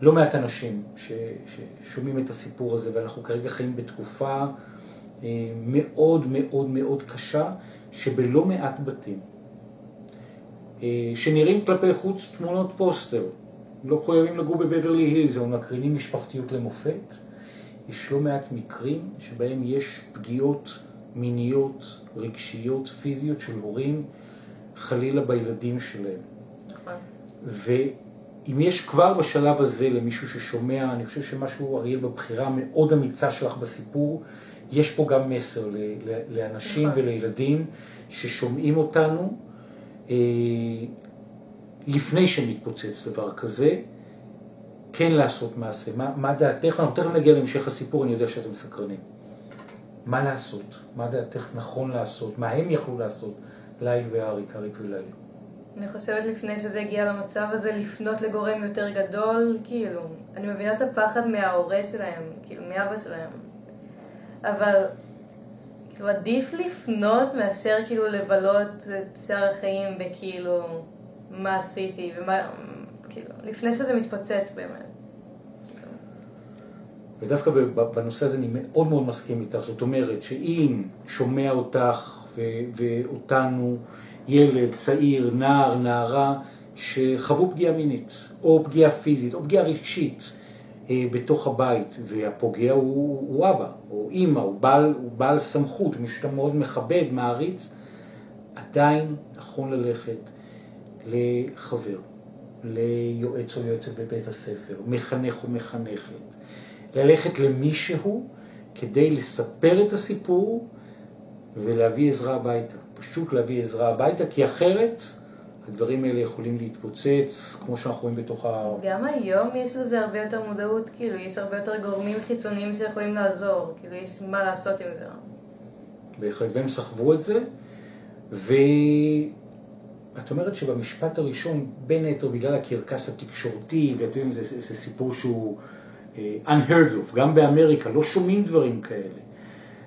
לא מעט אנשים ש... ששומעים את הסיפור הזה, ואנחנו כרגע חיים בתקופה מאוד מאוד מאוד קשה, שבלא מעט בתים, אה, שנראים כלפי חוץ תמונות פוסטר, לא חייבים לגור בבברלי הילס, אבל מקרינים משפחתיות למופת. יש לא מעט מקרים שבהם יש פגיעות מיניות, רגשיות, פיזיות של הורים, חלילה בילדים שלהם. ואם יש כבר בשלב הזה למישהו ששומע, אני חושב שמשהו, אריאל, בבחירה המאוד אמיצה שלך בסיפור, יש פה גם מסר ל- ל- לאנשים נכון. ולילדים ששומעים אותנו אה, לפני שמתפוצץ דבר כזה, כן לעשות מעשה. מה, מה דעתך? אנחנו תכף נגיע להמשך הסיפור, אני יודע שאתם סקרנים. מה לעשות? מה דעתך נכון לעשות? מה הם יכלו לעשות? ליל ואריק, אריק וליל. אני חושבת לפני שזה הגיע למצב הזה, לפנות לגורם יותר גדול, כאילו, אני מבינה את הפחד מההורה שלהם, כאילו, מאבא שלהם. אבל, כאילו, עדיף לפנות מאשר כאילו לבלות את שאר החיים בכאילו, מה עשיתי ומה, כאילו, לפני שזה מתפוצץ באמת. ודווקא בנושא הזה אני מאוד מאוד מסכים איתך. זאת אומרת שאם שומע אותך ו- ואותנו ילד, צעיר, נער, נערה, שחוו פגיעה מינית, או פגיעה פיזית, או פגיעה רגשית, בתוך הבית, והפוגע הוא, הוא אבא, או אימא, הוא בעל, הוא בעל סמכות, מי שאתה מאוד מכבד, מעריץ, עדיין נכון ללכת לחבר, ליועץ או יועצת בבית הספר, מחנך או מחנכת, ללכת למישהו כדי לספר את הסיפור ולהביא עזרה הביתה. פשוט להביא עזרה הביתה, כי אחרת הדברים האלה יכולים להתפוצץ, כמו שאנחנו רואים בתוך ה... גם היום יש לזה הרבה יותר מודעות, כאילו, יש הרבה יותר גורמים חיצוניים שיכולים לעזור, כאילו, יש מה לעשות עם זה. בהחלט, והם סחבו את זה, ואת אומרת שבמשפט הראשון, בין היתר בגלל הקרקס התקשורתי, ואתם יודעים, זה, זה, זה סיפור שהוא uh, unheard of, גם באמריקה, לא שומעים דברים כאלה.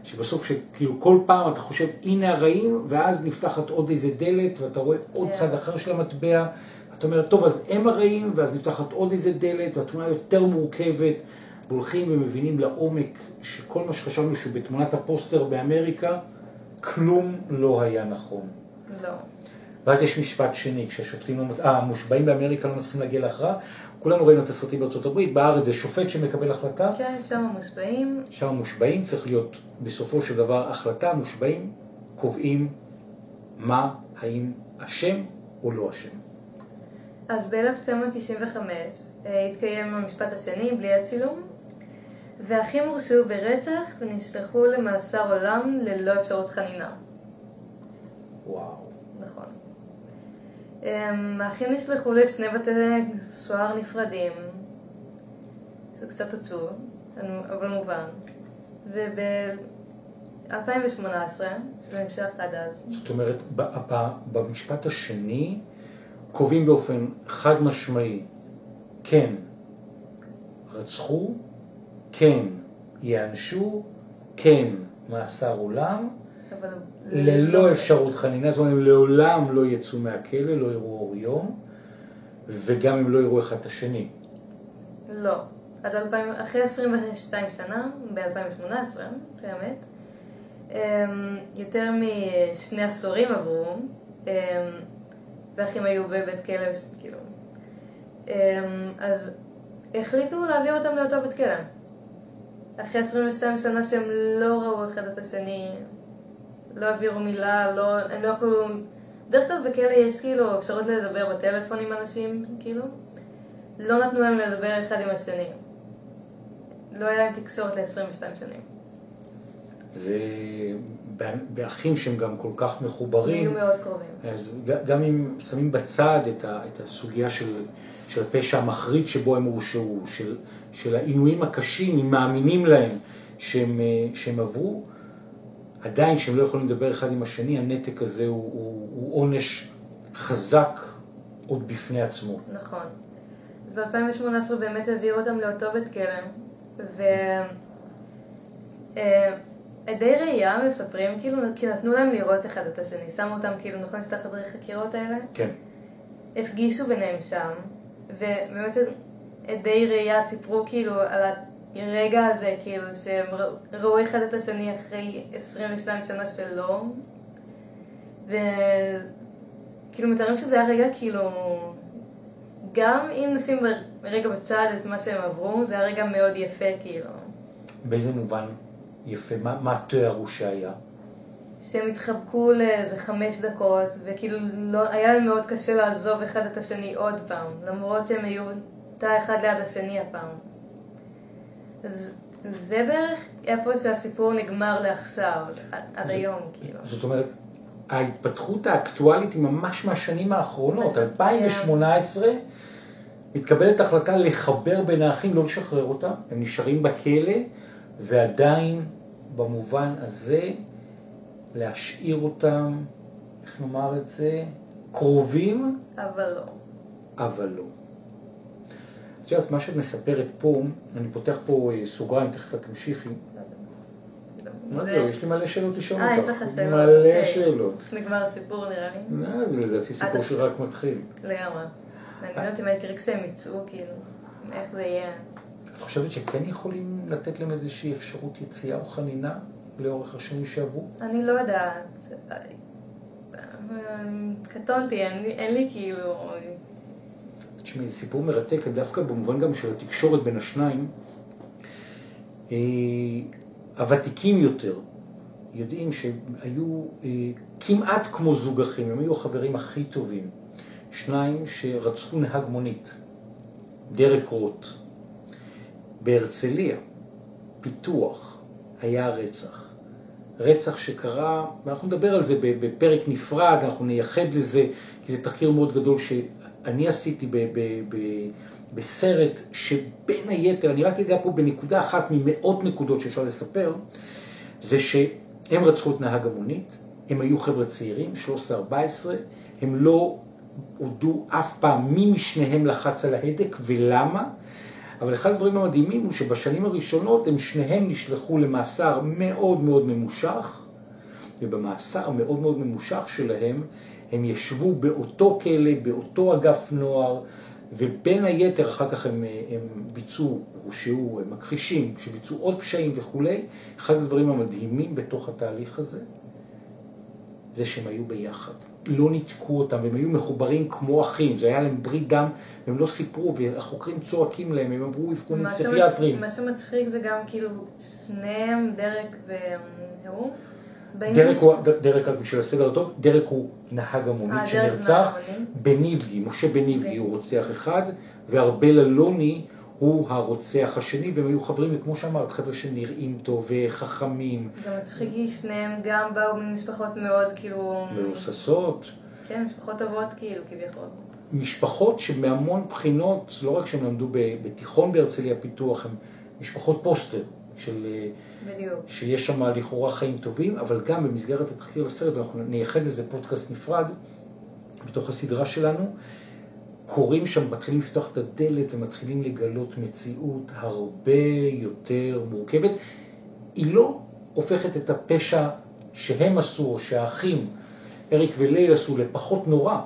שבסוף כאילו כל פעם אתה חושב הנה הרעים ואז נפתחת עוד איזה דלת ואתה רואה עוד yeah. כן. צד אחר של המטבע אתה אומר טוב אז הם הרעים ואז נפתחת עוד איזה דלת והתמונה יותר מורכבת והולכים ומבינים לעומק שכל מה שחשבנו שהוא בתמונת הפוסטר באמריקה כלום לא היה נכון. לא. ואז יש משפט שני, כשהשופטים לא, אה, המושבעים באמריקה לא מצליחים להגיע להכרעה, כולנו ראינו את הסרטים בארצות הברית, בארץ זה שופט שמקבל החלטה. כן, שם המושבעים. שם המושבעים צריך להיות בסופו של דבר החלטה, המושבעים קובעים מה, האם אשם או לא אשם. אז ב-1995 אה, התקיים המשפט השני בלי הצילום, והאחים הורשעו ברצח ונשלחו למאסר עולם ללא אפשרות חנינה. וואו. נכון. האחים נשלחו לשני בתי סוהר נפרדים, זה קצת עצוב, אבל מובן. וב-2018, זה נמשך עד אז. זאת אומרת, במשפט השני קובעים באופן חד משמעי, כן, רצחו, כן, ייענשו, כן, מאסר עולם, ללא אפשרות חנינה, זאת אומרת, הם לעולם לא יצאו מהכלא, לא יראו אור יום, וגם הם לא יראו אחד את השני. לא. עד 2000, אחרי 22 שנה, ב-2018, זה האמת, אמ, יותר משני עשורים עברו, אמ, ואחים היו בבית כלא, כאילו. אמ, אז החליטו להעביר אותם לאותו בית כלא. אחרי 22 שנה שהם לא ראו אחד את השני, לא העבירו מילה, לא, הם לא יכלו... בדרך כלל בכלא יש כאילו אפשרות לדבר בטלפון עם אנשים, כאילו. לא נתנו להם לדבר אחד עם השני. לא היה להם תקשורת ל-22 שנים. זה באחים שהם גם כל כך מחוברים. היו מאוד קרובים. אז גם אם שמים בצד את, ה, את הסוגיה של, של הפשע המחריד שבו הם הורשעו, של, של העינויים הקשים, אם מאמינים להם שהם, שהם עברו, עדיין שהם לא יכולים לדבר אחד עם השני, הנתק הזה הוא, הוא, הוא עונש חזק עוד בפני עצמו. נכון. אז ב-2018 באמת העבירו אותם לאותו בית כלא, ו... אה, עדי ראייה מספרים, כאילו, כי נתנו להם לראות אחד את השני, שמו אותם כאילו, נכון, את החדרי חקירות האלה? כן. הפגישו ביניהם שם, ובאמת עדי ראייה סיפרו כאילו על הרגע הזה, כאילו, שהם ראו אחד את השני אחרי 22 שנה שלא, וכאילו מתארים שזה היה רגע כאילו, גם אם נשים רגע בצד את מה שהם עברו, זה היה רגע מאוד יפה, כאילו. באיזה מובן יפה? מה, מה תיארו שהיה? שהם התחבקו לאיזה חמש דקות, וכאילו לא, היה להם מאוד קשה לעזוב אחד את השני עוד פעם, למרות שהם היו תא אחד ליד השני הפעם. אז זה בערך איפה שהסיפור נגמר לעכשיו, עד היום, כאילו. זאת אומרת, ההתפתחות האקטואלית היא ממש מהשנים האחרונות, 2018 מתקבלת החלטה לחבר בין האחים, לא לשחרר אותם, הם נשארים בכלא, ועדיין במובן הזה להשאיר אותם, איך נאמר את זה, קרובים. אבל לא. אבל לא. את יודעת, מה שאת מספרת פה, אני פותח פה אה, סוגריים, תכף את תמשיכי. מה זה? יש לי מלא שאלות לשאול אותך. אה, יש לך שאלות. מלא אוקיי. שאלות. נגמר הסיפור נראה לי. לא, זה לדעתי סיפור שרק מתחיל. לגמרי. מעניין אותי מה יקרה כשהם יצאו, כאילו, איך זה יהיה. את חושבת שכן יכולים לתת להם איזושהי אפשרות יציאה או חנינה לאורך השנים שעברו? אני לא יודעת. קטונתי, אין לי כאילו... תשמעי, זה סיפור מרתק, דווקא במובן גם של התקשורת בין השניים. אה, הוותיקים יותר יודעים שהיו אה, כמעט כמו זוג אחים, הם היו החברים הכי טובים. שניים שרצחו נהג מונית, דרק רוט. בהרצליה, פיתוח, היה רצח. רצח שקרה, ואנחנו נדבר על זה בפרק נפרד, אנחנו נייחד לזה, כי זה תחקיר מאוד גדול שאני עשיתי ב, ב, ב, בסרט שבין היתר, אני רק אגע פה בנקודה אחת ממאות נקודות שאפשר לספר, זה שהם רצחו את נהג המונית, הם היו חבר'ה צעירים, 13-14, הם לא הודו אף פעם מי משניהם לחץ על ההדק ולמה, אבל אחד הדברים המדהימים הוא שבשנים הראשונות הם שניהם נשלחו למאסר מאוד מאוד ממושך, ובמאסר המאוד מאוד ממושך שלהם הם ישבו באותו כלא, באותו אגף נוער, ובין היתר אחר כך הם, הם ביצעו, הורשעו, הם מכחישים, שביצעו עוד פשעים וכולי. אחד הדברים המדהימים בתוך התהליך הזה, זה שהם היו ביחד. לא ניתקו אותם, הם היו מחוברים כמו אחים, זה היה להם ברית דם, והם לא סיפרו, והחוקרים צועקים להם, הם עברו אבחונים פסיכיאטריים. מה שמצחיק זה גם כאילו, שניהם, דרק והוא, דרק הוא, דרק רק בשביל הסדר הטוב, דרק הוא נהג המונית אה, שנרצח, בניבגי, משה בניבגי הוא רוצח אחד, וארבל אלוני הוא הרוצח השני, והם היו חברים, כמו שאמרת, חבר'ה שנראים טוב וחכמים. גם מצחיקי, שניהם גם באו ממשפחות מאוד כאילו... מבוססות. כן, משפחות טובות כאילו, כביכול. משפחות שמהמון בחינות, לא רק שהם למדו בתיכון בהרצליה פיתוח, הם משפחות פוסטר. של... בדיוק. שיש שם לכאורה חיים טובים, אבל גם במסגרת התחקיר לסרט, ואנחנו נייחד לזה פודקאסט נפרד, בתוך הסדרה שלנו, קוראים שם, מתחילים לפתוח את הדלת ומתחילים לגלות מציאות הרבה יותר מורכבת. היא לא הופכת את הפשע שהם עשו, או שהאחים, אריק וליי עשו, לפחות נורא.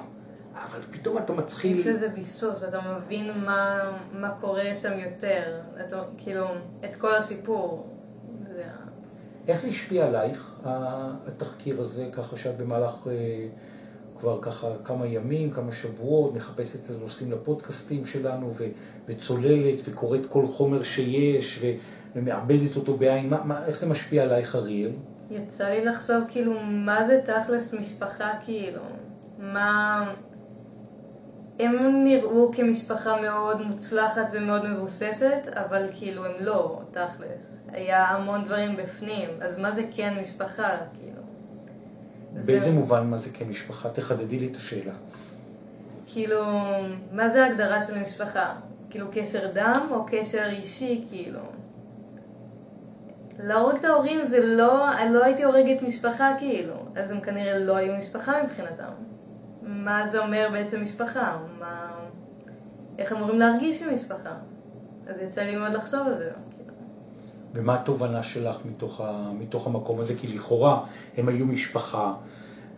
אבל פתאום אתה מתחיל... יש איזה ביסוס, אתה מבין מה, מה קורה שם יותר, אתה, כאילו, את כל הסיפור. זה... איך זה השפיע עלייך, התחקיר הזה, ככה שאת במהלך... אה, כבר ככה כמה ימים, כמה שבועות, מחפשת את הנושאים לפודקאסטים שלנו ו- וצוללת וקוראת כל חומר שיש ו- ומעבדת אותו בעין, מה, מה, איך זה משפיע עלייך אריאל? יצא לי לחשוב כאילו מה זה תכלס משפחה כאילו, מה... הם נראו כמשפחה מאוד מוצלחת ומאוד מבוססת, אבל כאילו הם לא, תכלס. היה המון דברים בפנים, אז מה זה כן משפחה, כאילו? באיזה זה... מובן מה זה כמשפחה? תחדדי לי את השאלה. כאילו, מה זה ההגדרה של המשפחה? כאילו קשר דם או קשר אישי, כאילו? להורג את ההורים זה לא, לא הייתי הורגת משפחה כאילו, אז הם כנראה לא היו משפחה מבחינתם. מה זה אומר בעצם משפחה? מה... איך אמורים להרגיש עם משפחה? אז יצא לי מאוד לחשוב על זה. ומה התובנה שלך מתוך, ה, מתוך המקום הזה? כי לכאורה הם היו משפחה,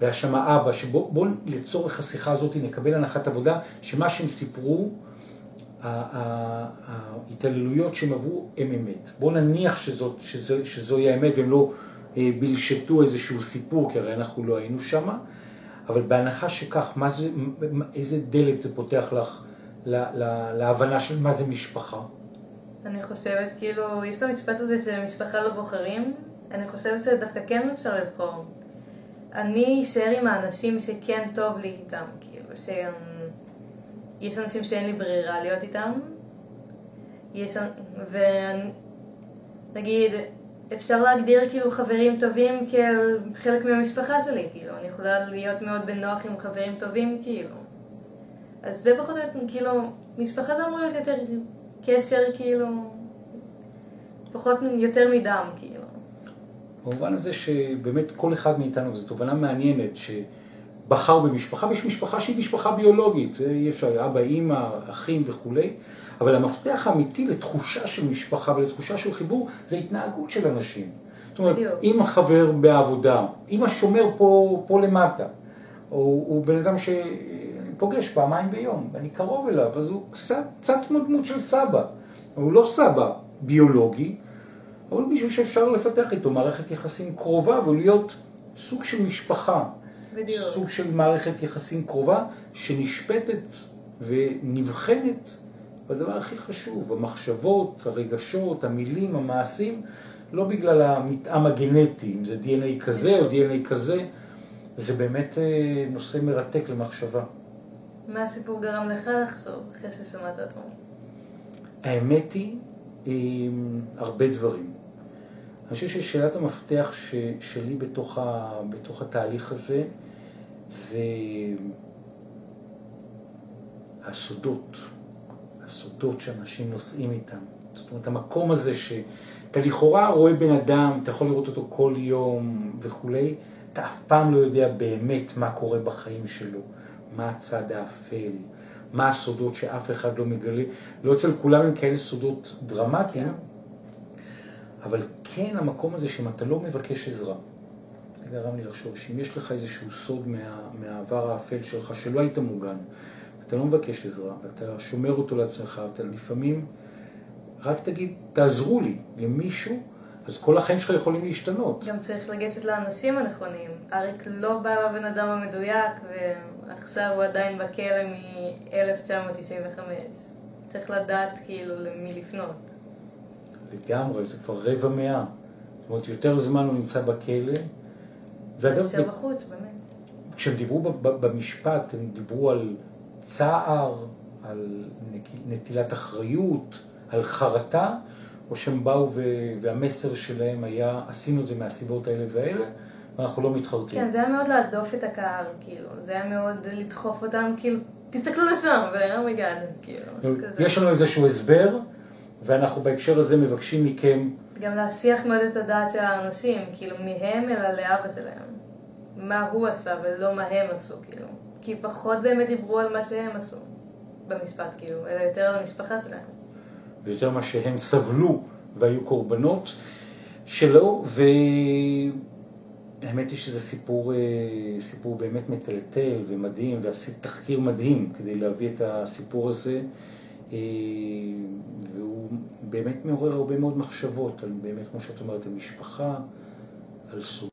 והיה שם אבא, שבואו לצורך השיחה הזאת נקבל הנחת עבודה, שמה שהם סיפרו, ההתעללויות שהם עברו הם אמת. בואו נניח שזאת, שזו, שזוהי האמת והם לא אה, בלשתו איזשהו סיפור, כי הרי אנחנו לא היינו שם, אבל בהנחה שכך, מה זה, איזה דלת זה פותח לך לה, לה, להבנה של מה זה משפחה? אני חושבת, כאילו, יש את המשפט הזה שמשפחה לא בוחרים, אני חושבת שדווקא כן אפשר לבחור. אני אשאר עם האנשים שכן טוב לי איתם, כאילו, שיש אנשים שאין לי ברירה להיות איתם, יש, ונגיד, אפשר להגדיר כאילו חברים טובים כחלק מהמשפחה שלי, כאילו, אני יכולה להיות מאוד בנוח עם חברים טובים, כאילו. אז זה פחות או יותר, כאילו, משפחה זה אמור להיות יותר קשר כאילו, פחות יותר מדם כאילו. במובן הזה שבאמת כל אחד מאיתנו, זו תובנה מעניינת, שבחר במשפחה, ויש משפחה שהיא משפחה ביולוגית, אי אפשר, אבא, אימא, אחים וכולי, אבל המפתח האמיתי לתחושה של משפחה ולתחושה של חיבור, זה התנהגות של אנשים. זאת אומרת, אם החבר בעבודה, אם השומר פה, פה למטה, הוא, הוא בן אדם ש... פוגש פעמיים ביום, ואני קרוב אליו, אז הוא קצת, קצת כמו דמות של סבא. הוא לא סבא ביולוגי, אבל מישהו שאפשר לפתח איתו מערכת יחסים קרובה ולהיות סוג של משפחה. בדיוק. סוג של מערכת יחסים קרובה שנשפטת ונבחנת בדבר הכי חשוב, המחשבות, הרגשות, המילים, המעשים, לא בגלל המתאם הגנטי, אם זה DNA כזה או DNA כזה, זה באמת אה, נושא מרתק למחשבה. מה הסיפור גרם לך לחזור אחרי ששמעת אותו? האמת היא, אה, הרבה דברים. אני חושב ששאלת המפתח ש, שלי בתוך, ה, בתוך התהליך הזה, זה הסודות, הסודות שאנשים נושאים איתם. זאת אומרת, המקום הזה שאתה לכאורה רואה בן אדם, אתה יכול לראות אותו כל יום וכולי, אתה אף פעם לא יודע באמת מה קורה בחיים שלו, מה הצד האפל, מה הסודות שאף אחד לא מגלה. לא אצל כולם הם כאלה סודות דרמטיים, כן. אבל כן המקום הזה שאם אתה לא מבקש עזרה, זה גרם לי לחשוב שאם יש לך איזשהו סוד מה, מהעבר האפל שלך שלא היית מוגן, אתה לא מבקש עזרה ואתה שומר אותו לעצמך, אתה לפעמים רק תגיד, תעזרו לי, למישהו, אז כל החיים שלך יכולים להשתנות. גם צריך לגשת לאנשים הנכונים. אריק לא בא לבן אדם המדויק, ועכשיו הוא עדיין בכלא מ-1995. צריך לדעת כאילו למי לפנות. לגמרי, זה כבר רבע מאה. זאת אומרת, יותר זמן הוא נמצא בכלא. ואגב, בחוץ, באמת. כשהם דיברו במשפט, הם דיברו על צער, על נטילת אחריות, על חרטה, או שהם באו והמסר שלהם היה, עשינו את זה מהסיבות האלה והאלה, ואנחנו לא מתחרטים. כן, זה היה מאוד להדוף את הקהל, כאילו, זה היה מאוד לדחוף אותם, כאילו, תסתכלו לשם, ו oh my god, oh כאילו. יש לנו איזשהו הסבר, ואנחנו בהקשר הזה מבקשים מכם... גם להסיח מאוד את הדעת של האנשים, כאילו, מהם אלא לאבא שלהם. מה הוא עשה ולא מה הם עשו, כאילו. כי פחות באמת דיברו על מה שהם עשו במשפט, כאילו, אלא יותר על המשפחה שלהם. ויותר מה שהם סבלו והיו קורבנות שלו, והאמת היא שזה סיפור, אה, סיפור באמת מטלטל ומדהים, ועשית תחקיר מדהים כדי להביא את הסיפור הזה, והוא באמת מעורר הרבה מאוד מחשבות, על באמת, כמו שאת אומרת, על משפחה, על סוג.